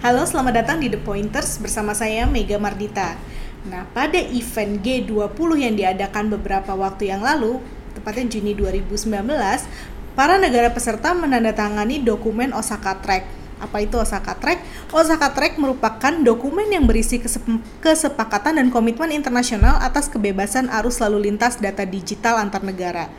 Halo, selamat datang di The Pointers bersama saya Mega Mardita. Nah, pada event G20 yang diadakan beberapa waktu yang lalu, tepatnya Juni 2019, para negara peserta menandatangani dokumen Osaka Track. Apa itu Osaka Track? Osaka Track merupakan dokumen yang berisi kesepakatan dan komitmen internasional atas kebebasan arus lalu lintas data digital antar negara.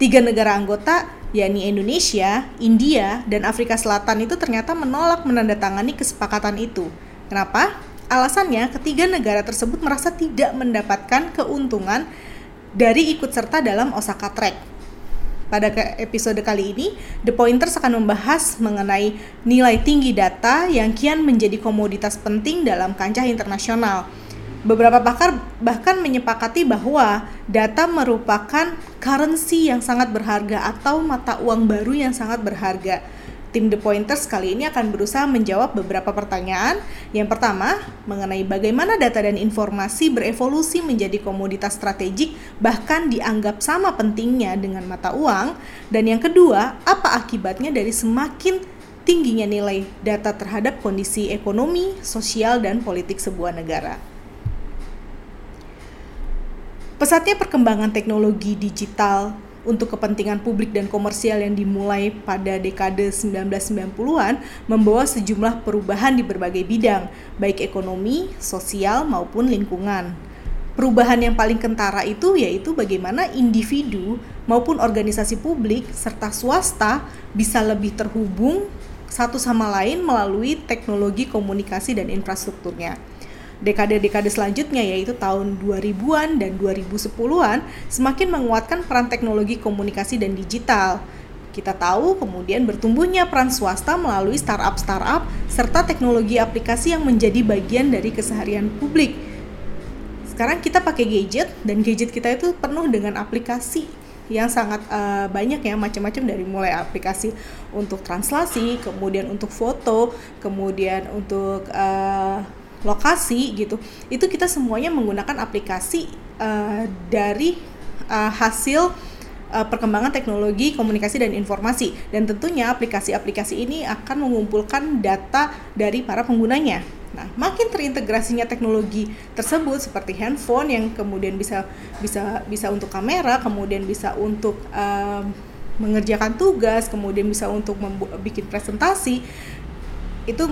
Tiga negara anggota, yakni Indonesia, India, dan Afrika Selatan itu ternyata menolak menandatangani kesepakatan itu. Kenapa? Alasannya, ketiga negara tersebut merasa tidak mendapatkan keuntungan dari ikut serta dalam Osaka Track. Pada episode kali ini, The Pointers akan membahas mengenai nilai tinggi data yang kian menjadi komoditas penting dalam kancah internasional Beberapa pakar bahkan menyepakati bahwa data merupakan currency yang sangat berharga atau mata uang baru yang sangat berharga. Tim The Pointers kali ini akan berusaha menjawab beberapa pertanyaan. Yang pertama, mengenai bagaimana data dan informasi berevolusi menjadi komoditas strategik bahkan dianggap sama pentingnya dengan mata uang. Dan yang kedua, apa akibatnya dari semakin tingginya nilai data terhadap kondisi ekonomi, sosial, dan politik sebuah negara. Pesatnya perkembangan teknologi digital untuk kepentingan publik dan komersial yang dimulai pada dekade 1990-an membawa sejumlah perubahan di berbagai bidang, baik ekonomi, sosial, maupun lingkungan. Perubahan yang paling kentara itu yaitu bagaimana individu maupun organisasi publik serta swasta bisa lebih terhubung satu sama lain melalui teknologi komunikasi dan infrastrukturnya dekade-dekade selanjutnya yaitu tahun 2000-an dan 2010-an semakin menguatkan peran teknologi komunikasi dan digital. Kita tahu kemudian bertumbuhnya peran swasta melalui startup-startup serta teknologi aplikasi yang menjadi bagian dari keseharian publik. Sekarang kita pakai gadget dan gadget kita itu penuh dengan aplikasi yang sangat uh, banyak ya macam-macam dari mulai aplikasi untuk translasi, kemudian untuk foto, kemudian untuk uh, lokasi gitu itu kita semuanya menggunakan aplikasi uh, dari uh, hasil uh, perkembangan teknologi komunikasi dan informasi dan tentunya aplikasi-aplikasi ini akan mengumpulkan data dari para penggunanya. Nah, makin terintegrasinya teknologi tersebut seperti handphone yang kemudian bisa bisa bisa untuk kamera, kemudian bisa untuk uh, mengerjakan tugas, kemudian bisa untuk bikin presentasi itu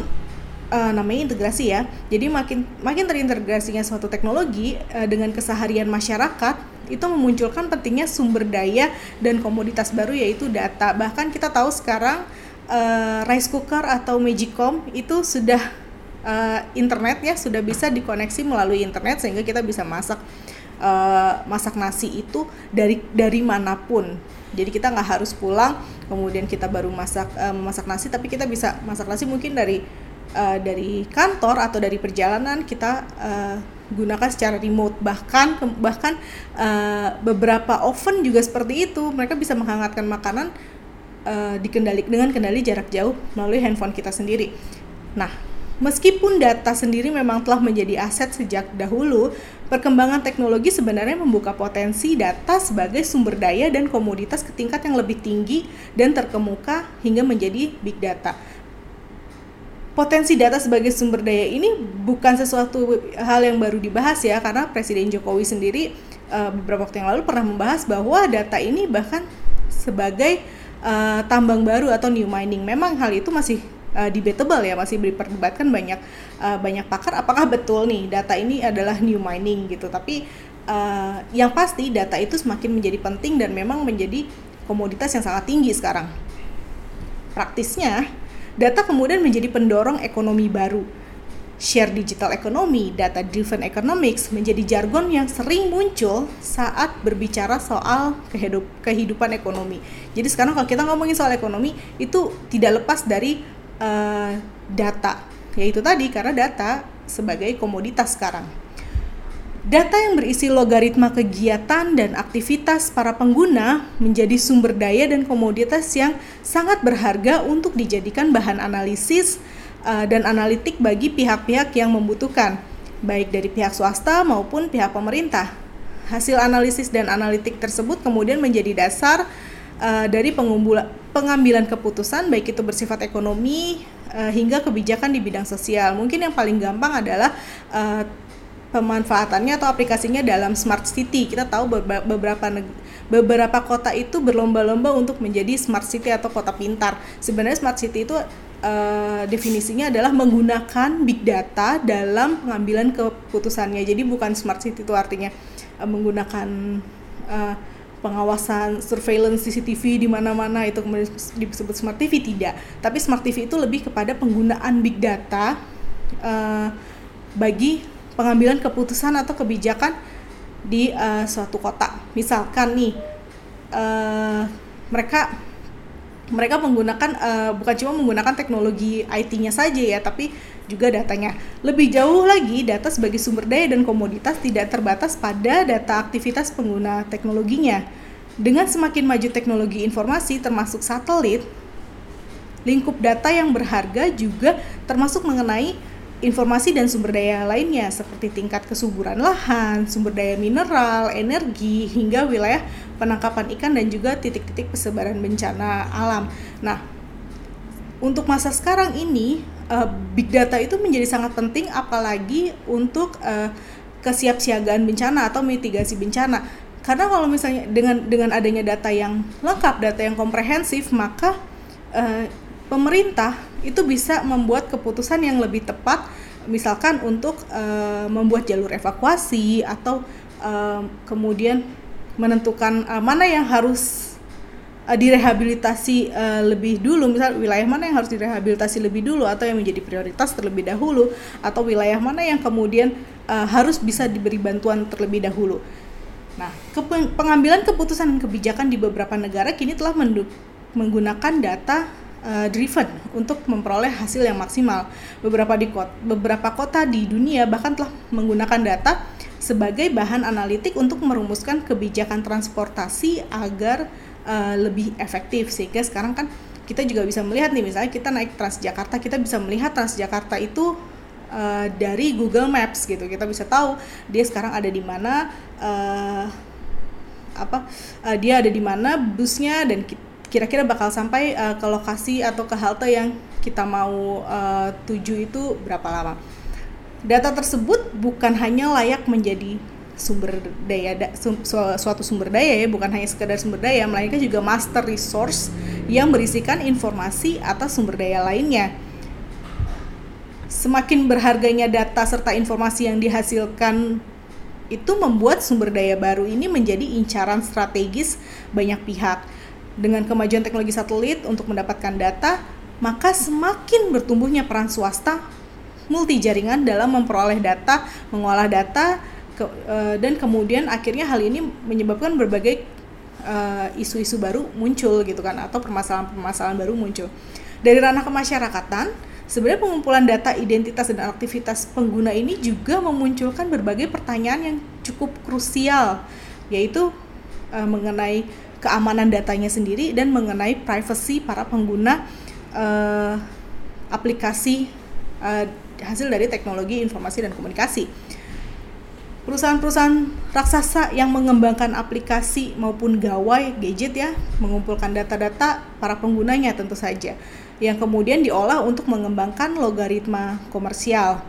uh, namanya integrasi ya. Jadi makin makin terintegrasinya suatu teknologi uh, dengan keseharian masyarakat itu memunculkan pentingnya sumber daya dan komoditas baru yaitu data. Bahkan kita tahu sekarang uh, rice cooker atau magicom itu sudah uh, internet ya sudah bisa dikoneksi melalui internet sehingga kita bisa masak uh, masak nasi itu dari dari mana pun. Jadi kita nggak harus pulang kemudian kita baru masak uh, masak nasi tapi kita bisa masak nasi mungkin dari uh, dari kantor atau dari perjalanan kita uh, gunakan secara remote. Bahkan bahkan uh, beberapa oven juga seperti itu. Mereka bisa menghangatkan makanan uh, dikendali dengan kendali jarak jauh melalui handphone kita sendiri. Nah Meskipun data sendiri memang telah menjadi aset sejak dahulu, perkembangan teknologi sebenarnya membuka potensi data sebagai sumber daya dan komoditas ke tingkat yang lebih tinggi dan terkemuka hingga menjadi big data potensi data sebagai sumber daya ini bukan sesuatu hal yang baru dibahas ya karena Presiden Jokowi sendiri uh, beberapa waktu yang lalu pernah membahas bahwa data ini bahkan sebagai uh, tambang baru atau new mining. Memang hal itu masih uh, debatable ya, masih diperdebatkan banyak uh, banyak pakar apakah betul nih data ini adalah new mining gitu. Tapi uh, yang pasti data itu semakin menjadi penting dan memang menjadi komoditas yang sangat tinggi sekarang. Praktisnya Data kemudian menjadi pendorong ekonomi baru. Share digital economy, data driven economics menjadi jargon yang sering muncul saat berbicara soal kehidup, kehidupan ekonomi. Jadi sekarang kalau kita ngomongin soal ekonomi itu tidak lepas dari uh, data, yaitu tadi karena data sebagai komoditas sekarang. Data yang berisi logaritma kegiatan dan aktivitas para pengguna menjadi sumber daya dan komoditas yang sangat berharga untuk dijadikan bahan analisis uh, dan analitik bagi pihak-pihak yang membutuhkan, baik dari pihak swasta maupun pihak pemerintah. Hasil analisis dan analitik tersebut kemudian menjadi dasar uh, dari pengambilan keputusan baik itu bersifat ekonomi uh, hingga kebijakan di bidang sosial. Mungkin yang paling gampang adalah uh, pemanfaatannya atau aplikasinya dalam smart city. Kita tahu beberapa beberapa kota itu berlomba-lomba untuk menjadi smart city atau kota pintar. Sebenarnya smart city itu uh, definisinya adalah menggunakan big data dalam pengambilan keputusannya. Jadi bukan smart city itu artinya uh, menggunakan uh, pengawasan surveillance CCTV di mana-mana itu disebut smart TV tidak. Tapi smart TV itu lebih kepada penggunaan big data uh, bagi pengambilan keputusan atau kebijakan di uh, suatu kota. Misalkan nih uh, mereka mereka menggunakan uh, bukan cuma menggunakan teknologi IT-nya saja ya, tapi juga datanya. Lebih jauh lagi, data sebagai sumber daya dan komoditas tidak terbatas pada data aktivitas pengguna teknologinya. Dengan semakin maju teknologi informasi termasuk satelit, lingkup data yang berharga juga termasuk mengenai informasi dan sumber daya lainnya seperti tingkat kesuburan lahan, sumber daya mineral, energi, hingga wilayah penangkapan ikan dan juga titik-titik persebaran bencana alam. Nah, untuk masa sekarang ini uh, big data itu menjadi sangat penting apalagi untuk uh, kesiapsiagaan bencana atau mitigasi bencana. Karena kalau misalnya dengan dengan adanya data yang lengkap, data yang komprehensif, maka uh, pemerintah itu bisa membuat keputusan yang lebih tepat misalkan untuk uh, membuat jalur evakuasi atau uh, kemudian menentukan uh, mana yang harus uh, direhabilitasi uh, lebih dulu misal wilayah mana yang harus direhabilitasi lebih dulu atau yang menjadi prioritas terlebih dahulu atau wilayah mana yang kemudian uh, harus bisa diberi bantuan terlebih dahulu. Nah, pengambilan keputusan dan kebijakan di beberapa negara kini telah menggunakan data uh, driven untuk memperoleh hasil yang maksimal. Beberapa di kota, beberapa kota di dunia bahkan telah menggunakan data sebagai bahan analitik untuk merumuskan kebijakan transportasi agar uh, lebih efektif. Sehingga sekarang kan kita juga bisa melihat nih misalnya kita naik Transjakarta, kita bisa melihat Transjakarta itu uh, dari Google Maps gitu. Kita bisa tahu dia sekarang ada di mana uh, apa uh, dia ada di mana busnya dan kita kira-kira bakal sampai uh, ke lokasi atau ke halte yang kita mau uh, tuju itu berapa lama. Data tersebut bukan hanya layak menjadi sumber daya da, sum, suatu sumber daya ya bukan hanya sekedar sumber daya melainkan juga master resource yang berisikan informasi atas sumber daya lainnya. Semakin berharganya data serta informasi yang dihasilkan itu membuat sumber daya baru ini menjadi incaran strategis banyak pihak dengan kemajuan teknologi satelit untuk mendapatkan data, maka semakin bertumbuhnya peran swasta multi jaringan dalam memperoleh data, mengolah data, ke, uh, dan kemudian akhirnya hal ini menyebabkan berbagai uh, isu-isu baru muncul gitu kan, atau permasalahan-permasalahan baru muncul. Dari ranah kemasyarakatan, sebenarnya pengumpulan data identitas dan aktivitas pengguna ini juga memunculkan berbagai pertanyaan yang cukup krusial, yaitu uh, mengenai keamanan datanya sendiri dan mengenai privacy para pengguna uh, aplikasi uh, hasil dari teknologi informasi dan komunikasi. Perusahaan-perusahaan raksasa yang mengembangkan aplikasi maupun gawai gadget ya, mengumpulkan data-data para penggunanya tentu saja, yang kemudian diolah untuk mengembangkan logaritma komersial.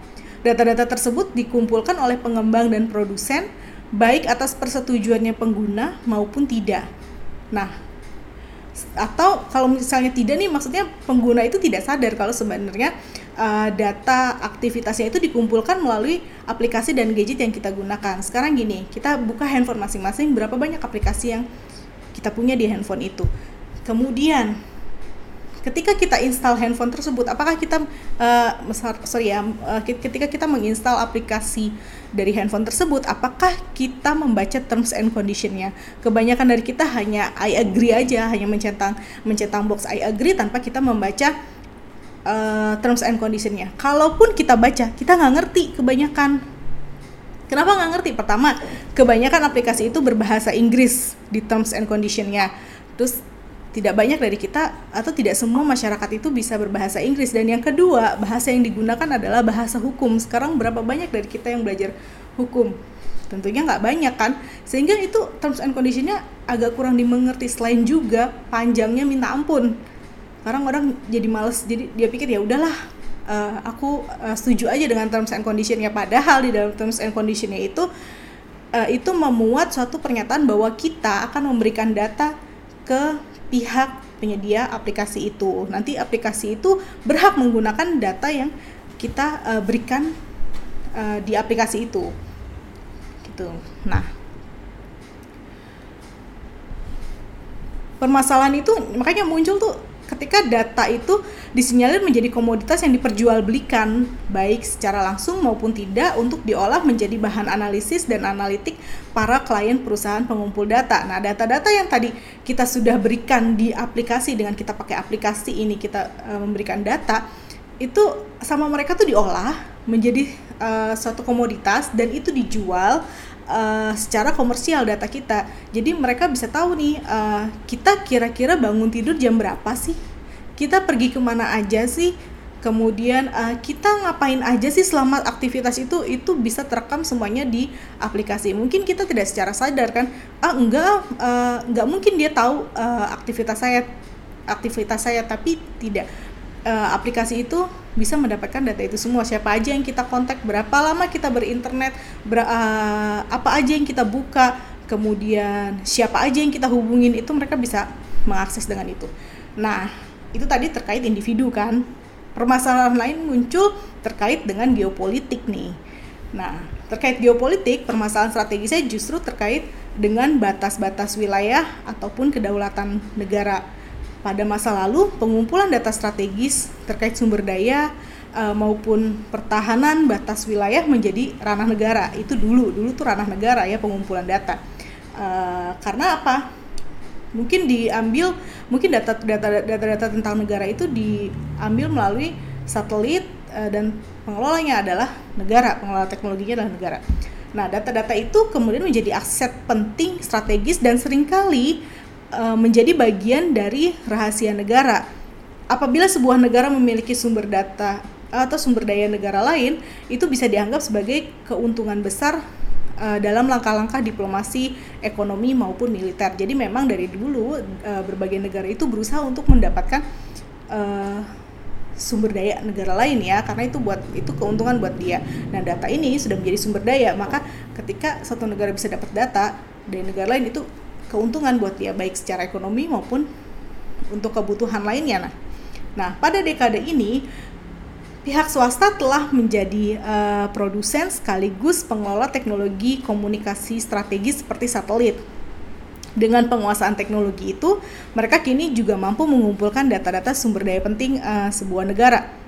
Data-data tersebut dikumpulkan oleh pengembang dan produsen, baik atas persetujuannya pengguna maupun tidak. Nah, atau kalau misalnya tidak nih maksudnya pengguna itu tidak sadar kalau sebenarnya uh, data aktivitasnya itu dikumpulkan melalui aplikasi dan gadget yang kita gunakan. Sekarang gini, kita buka handphone masing-masing berapa banyak aplikasi yang kita punya di handphone itu. Kemudian ketika kita install handphone tersebut apakah kita uh, sorry ya uh, ketika kita menginstal aplikasi dari handphone tersebut apakah kita membaca terms and conditionnya kebanyakan dari kita hanya I agree aja hanya mencentang mencentang box I agree tanpa kita membaca uh, terms and conditionnya kalaupun kita baca kita nggak ngerti kebanyakan Kenapa nggak ngerti? Pertama, kebanyakan aplikasi itu berbahasa Inggris di terms and conditionnya. Terus tidak banyak dari kita atau tidak semua masyarakat itu bisa berbahasa Inggris. Dan yang kedua bahasa yang digunakan adalah bahasa hukum. Sekarang berapa banyak dari kita yang belajar hukum? Tentunya nggak banyak kan? Sehingga itu terms and conditionnya agak kurang dimengerti. Selain juga panjangnya minta ampun. Sekarang orang jadi males jadi dia pikir ya udahlah uh, aku uh, setuju aja dengan terms and conditionnya. Padahal di dalam terms and conditionnya itu uh, itu memuat suatu pernyataan bahwa kita akan memberikan data ke pihak penyedia aplikasi itu. Nanti aplikasi itu berhak menggunakan data yang kita uh, berikan uh, di aplikasi itu. Gitu. Nah. Permasalahan itu makanya muncul tuh ketika data itu disinyalir menjadi komoditas yang diperjualbelikan baik secara langsung maupun tidak untuk diolah menjadi bahan analisis dan analitik para klien perusahaan pengumpul data. Nah, data-data yang tadi kita sudah berikan di aplikasi dengan kita pakai aplikasi ini kita uh, memberikan data itu sama mereka tuh diolah menjadi uh, suatu komoditas dan itu dijual uh, secara komersial data kita. Jadi mereka bisa tahu nih uh, kita kira-kira bangun tidur jam berapa sih? Kita pergi ke mana aja sih? Kemudian uh, kita ngapain aja sih selama aktivitas itu itu bisa terekam semuanya di aplikasi. Mungkin kita tidak secara sadar kan? Ah enggak, uh, enggak mungkin dia tahu uh, aktivitas saya aktivitas saya tapi tidak uh, aplikasi itu bisa mendapatkan data itu semua siapa aja yang kita kontak berapa lama kita berinternet ber, uh, apa aja yang kita buka kemudian siapa aja yang kita hubungin itu mereka bisa mengakses dengan itu nah itu tadi terkait individu kan permasalahan lain muncul terkait dengan geopolitik nih nah terkait geopolitik permasalahan strategisnya justru terkait dengan batas-batas wilayah ataupun kedaulatan negara pada masa lalu, pengumpulan data strategis terkait sumber daya uh, maupun pertahanan batas wilayah menjadi ranah negara. Itu dulu, dulu tuh ranah negara ya pengumpulan data. Uh, karena apa? Mungkin diambil, mungkin data-data data-data tentang negara itu diambil melalui satelit uh, dan pengelolanya adalah negara, pengelola teknologinya adalah negara. Nah, data-data itu kemudian menjadi aset penting strategis dan sering kali uh, menjadi bagian dari rahasia negara. Apabila sebuah negara memiliki sumber data atau sumber daya negara lain, itu bisa dianggap sebagai keuntungan besar uh, dalam langkah-langkah diplomasi, ekonomi maupun militer. Jadi memang dari dulu uh, berbagai negara itu berusaha untuk mendapatkan uh, sumber daya negara lain ya karena itu buat itu keuntungan buat dia. Nah, data ini sudah menjadi sumber daya, maka ketika satu negara bisa dapat data dari negara lain itu keuntungan buat dia baik secara ekonomi maupun untuk kebutuhan lainnya. Nah, nah pada dekade ini pihak swasta telah menjadi uh, produsen sekaligus pengelola teknologi komunikasi strategis seperti satelit. Dengan penguasaan teknologi itu, mereka kini juga mampu mengumpulkan data-data sumber daya penting uh, sebuah negara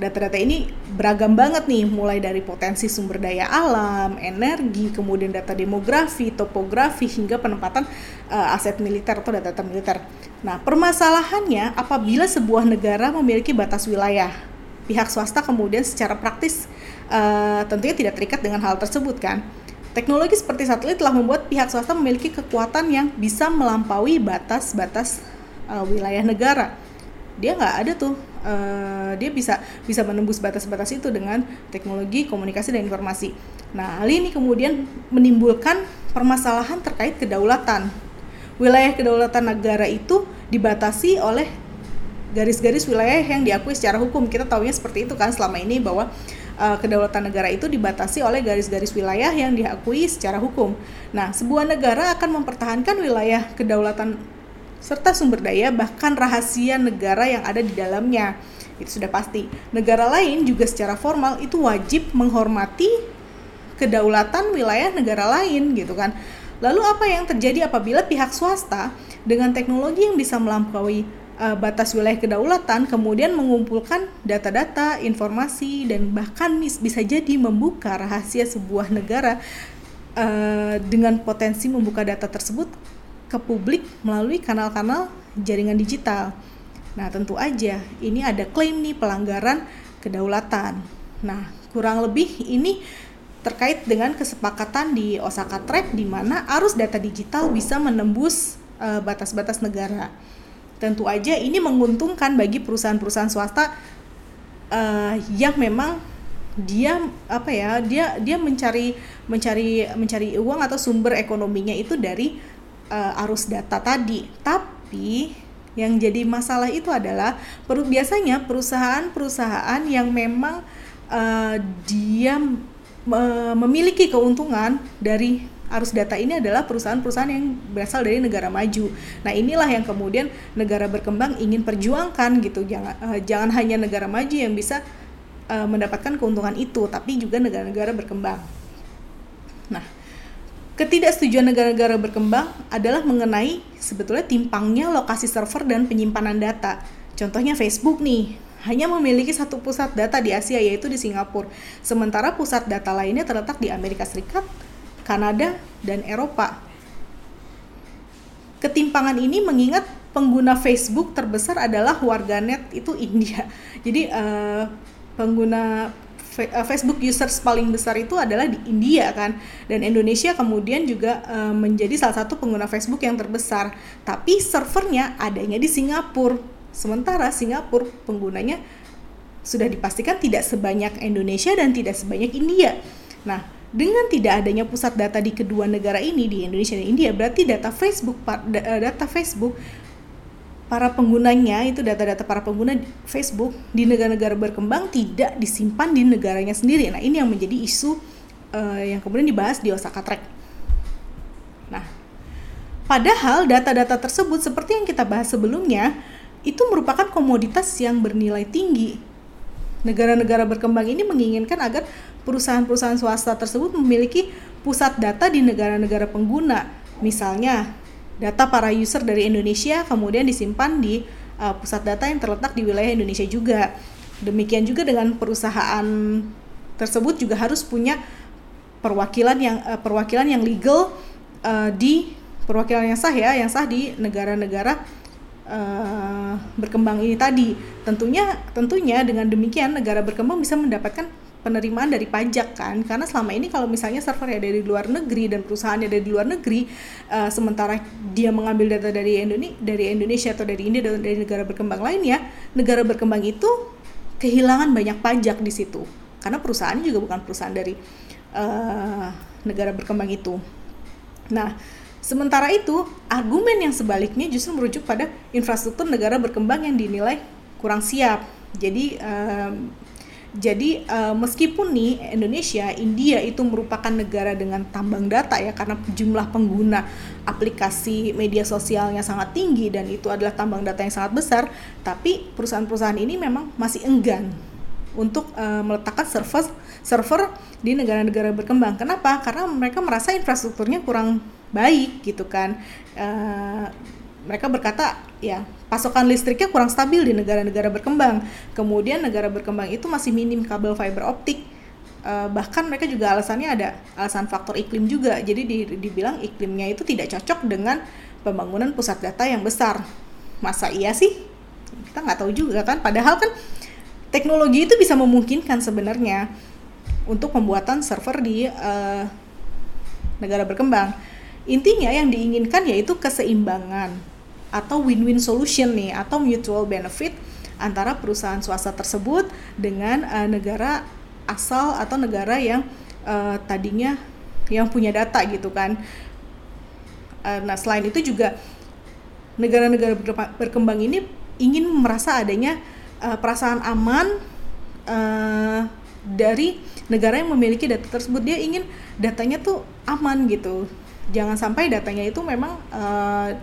data-data ini beragam banget nih mulai dari potensi sumber daya alam, energi, kemudian data demografi, topografi hingga penempatan uh, aset militer atau data-data militer. Nah, permasalahannya apabila sebuah negara memiliki batas wilayah, pihak swasta kemudian secara praktis uh, tentunya tidak terikat dengan hal tersebut kan. Teknologi seperti satelit telah membuat pihak swasta memiliki kekuatan yang bisa melampaui batas-batas uh, wilayah negara. Dia nggak ada tuh uh, dia bisa bisa menembus batas-batas itu dengan teknologi komunikasi dan informasi. Nah, hal ini kemudian menimbulkan permasalahan terkait kedaulatan. Wilayah kedaulatan negara itu dibatasi oleh garis-garis wilayah yang diakui secara hukum. Kita tahunya seperti itu kan selama ini bahwa uh, kedaulatan negara itu dibatasi oleh garis-garis wilayah yang diakui secara hukum. Nah, sebuah negara akan mempertahankan wilayah kedaulatan serta sumber daya bahkan rahasia negara yang ada di dalamnya. Itu sudah pasti. Negara lain juga secara formal itu wajib menghormati kedaulatan wilayah negara lain gitu kan. Lalu apa yang terjadi apabila pihak swasta dengan teknologi yang bisa melampaui uh, batas wilayah kedaulatan kemudian mengumpulkan data-data, informasi dan bahkan bisa jadi membuka rahasia sebuah negara uh, dengan potensi membuka data tersebut ke publik melalui kanal-kanal jaringan digital. Nah, tentu aja ini ada klaim nih pelanggaran kedaulatan. Nah, kurang lebih ini terkait dengan kesepakatan di Osaka Trade di mana arus data digital bisa menembus eh, batas-batas uh, negara. Tentu aja ini menguntungkan bagi perusahaan-perusahaan swasta uh, yang memang dia apa ya dia dia mencari mencari mencari uang atau sumber ekonominya itu dari uh, arus data tadi. Tapi yang jadi masalah itu adalah per, biasanya perusahaan-perusahaan yang memang uh, dia uh, memiliki keuntungan dari arus data ini adalah perusahaan-perusahaan yang berasal dari negara maju. Nah, inilah yang kemudian negara berkembang ingin perjuangkan gitu. Jangan uh, jangan hanya negara maju yang bisa uh, mendapatkan keuntungan itu, tapi juga negara-negara berkembang. Nah, ketidaksetujuan negara-negara berkembang adalah mengenai sebetulnya timpangnya lokasi server dan penyimpanan data. Contohnya Facebook nih, hanya memiliki satu pusat data di Asia yaitu di Singapura, sementara pusat data lainnya terletak di Amerika Serikat, Kanada, dan Eropa. Ketimpangan ini mengingat pengguna Facebook terbesar adalah warganet itu India. Jadi uh, pengguna eh, Facebook users paling besar itu adalah di India kan dan Indonesia kemudian juga uh, menjadi salah satu pengguna Facebook yang terbesar tapi servernya adanya di Singapura sementara Singapura penggunanya sudah dipastikan tidak sebanyak Indonesia dan tidak sebanyak India nah dengan tidak adanya pusat data di kedua negara ini di Indonesia dan India berarti data Facebook data Facebook para penggunanya itu data-data para pengguna Facebook di negara-negara berkembang tidak disimpan di negaranya sendiri. Nah ini yang menjadi isu uh, yang kemudian dibahas di Osaka Track. Nah, padahal data-data tersebut seperti yang kita bahas sebelumnya itu merupakan komoditas yang bernilai tinggi. Negara-negara berkembang ini menginginkan agar perusahaan-perusahaan swasta tersebut memiliki pusat data di negara-negara pengguna. Misalnya, data para user dari Indonesia kemudian disimpan di uh, pusat data yang terletak di wilayah Indonesia juga. Demikian juga dengan perusahaan tersebut juga harus punya perwakilan yang uh, perwakilan yang legal uh, di perwakilan yang sah ya, yang sah di negara-negara uh, berkembang ini tadi. Tentunya tentunya dengan demikian negara berkembang bisa mendapatkan penerimaan dari pajak kan? Karena selama ini kalau misalnya server servernya dari luar negeri dan perusahaannya dari luar negeri uh, sementara dia mengambil data dari Indonesia dari Indonesia atau dari India dan dari negara berkembang lainnya negara berkembang itu kehilangan banyak pajak di situ. Karena perusahaannya juga bukan perusahaan dari uh, negara berkembang itu. Nah Sementara itu, argumen yang sebaliknya justru merujuk pada infrastruktur negara berkembang yang dinilai kurang siap. Jadi um, jadi uh, meskipun nih Indonesia, India itu merupakan negara dengan tambang data ya karena jumlah pengguna aplikasi media sosialnya sangat tinggi dan itu adalah tambang data yang sangat besar, tapi perusahaan-perusahaan ini memang masih enggan untuk uh, meletakkan server server di negara-negara berkembang. Kenapa? Karena mereka merasa infrastrukturnya kurang baik gitu kan. Uh, mereka berkata ya pasokan listriknya kurang stabil di negara-negara berkembang. Kemudian negara berkembang itu masih minim kabel fiber optik. Uh, bahkan mereka juga alasannya ada alasan faktor iklim juga. Jadi di, dibilang iklimnya itu tidak cocok dengan pembangunan pusat data yang besar. Masa iya sih? Kita nggak tahu juga kan. Padahal kan teknologi itu bisa memungkinkan sebenarnya untuk pembuatan server di uh, negara berkembang. Intinya yang diinginkan yaitu keseimbangan atau win-win solution nih atau mutual benefit antara perusahaan swasta tersebut dengan uh, negara asal atau negara yang uh, tadinya yang punya data gitu kan. Uh, nah selain itu juga negara-negara berkembang ini ingin merasa adanya uh, perasaan aman uh, dari negara yang memiliki data tersebut. Dia ingin datanya tuh aman gitu. Jangan sampai datanya itu memang uh,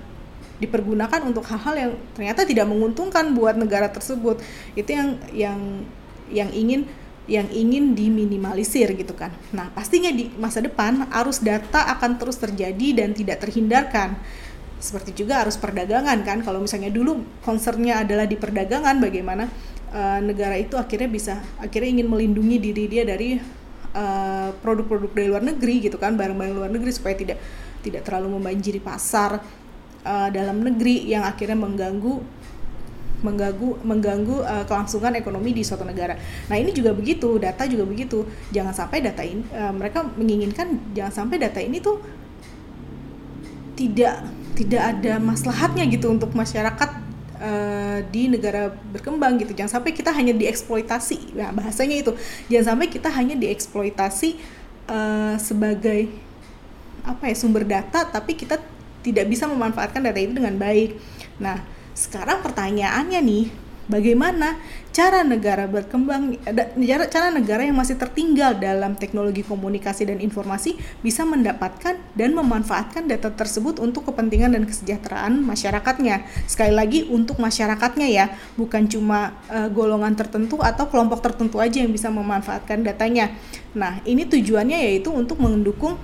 dipergunakan untuk hal-hal yang ternyata tidak menguntungkan buat negara tersebut itu yang yang yang ingin yang ingin diminimalisir gitu kan. Nah, pastinya di masa depan arus data akan terus terjadi dan tidak terhindarkan. Seperti juga arus perdagangan kan. Kalau misalnya dulu concernnya adalah di perdagangan bagaimana uh, negara itu akhirnya bisa akhirnya ingin melindungi diri dia dari eh, produk-produk uh, dari luar negeri gitu kan, barang-barang luar negeri supaya tidak tidak terlalu membanjiri pasar uh, dalam negeri yang akhirnya mengganggu mengganggu mengganggu uh, kelangsungan ekonomi di suatu negara. Nah ini juga begitu, data juga begitu. Jangan sampai data ini uh, mereka menginginkan jangan sampai data ini tuh tidak tidak ada maslahatnya gitu untuk masyarakat uh, di negara berkembang gitu. Jangan sampai kita hanya dieksploitasi. Nah, bahasanya itu. Jangan sampai kita hanya dieksploitasi uh, sebagai apa ya sumber data tapi kita tidak bisa memanfaatkan data itu dengan baik. Nah, sekarang pertanyaannya nih, bagaimana cara negara berkembang cara negara yang masih tertinggal dalam teknologi komunikasi dan informasi bisa mendapatkan dan memanfaatkan data tersebut untuk kepentingan dan kesejahteraan masyarakatnya. Sekali lagi untuk masyarakatnya ya bukan cuma uh, golongan tertentu atau kelompok tertentu aja yang bisa memanfaatkan datanya. Nah ini tujuannya yaitu untuk mendukung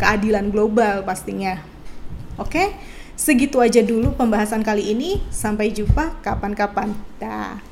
keadilan global pastinya. Oke segitu aja dulu pembahasan kali ini. Sampai jumpa kapan-kapan. Dah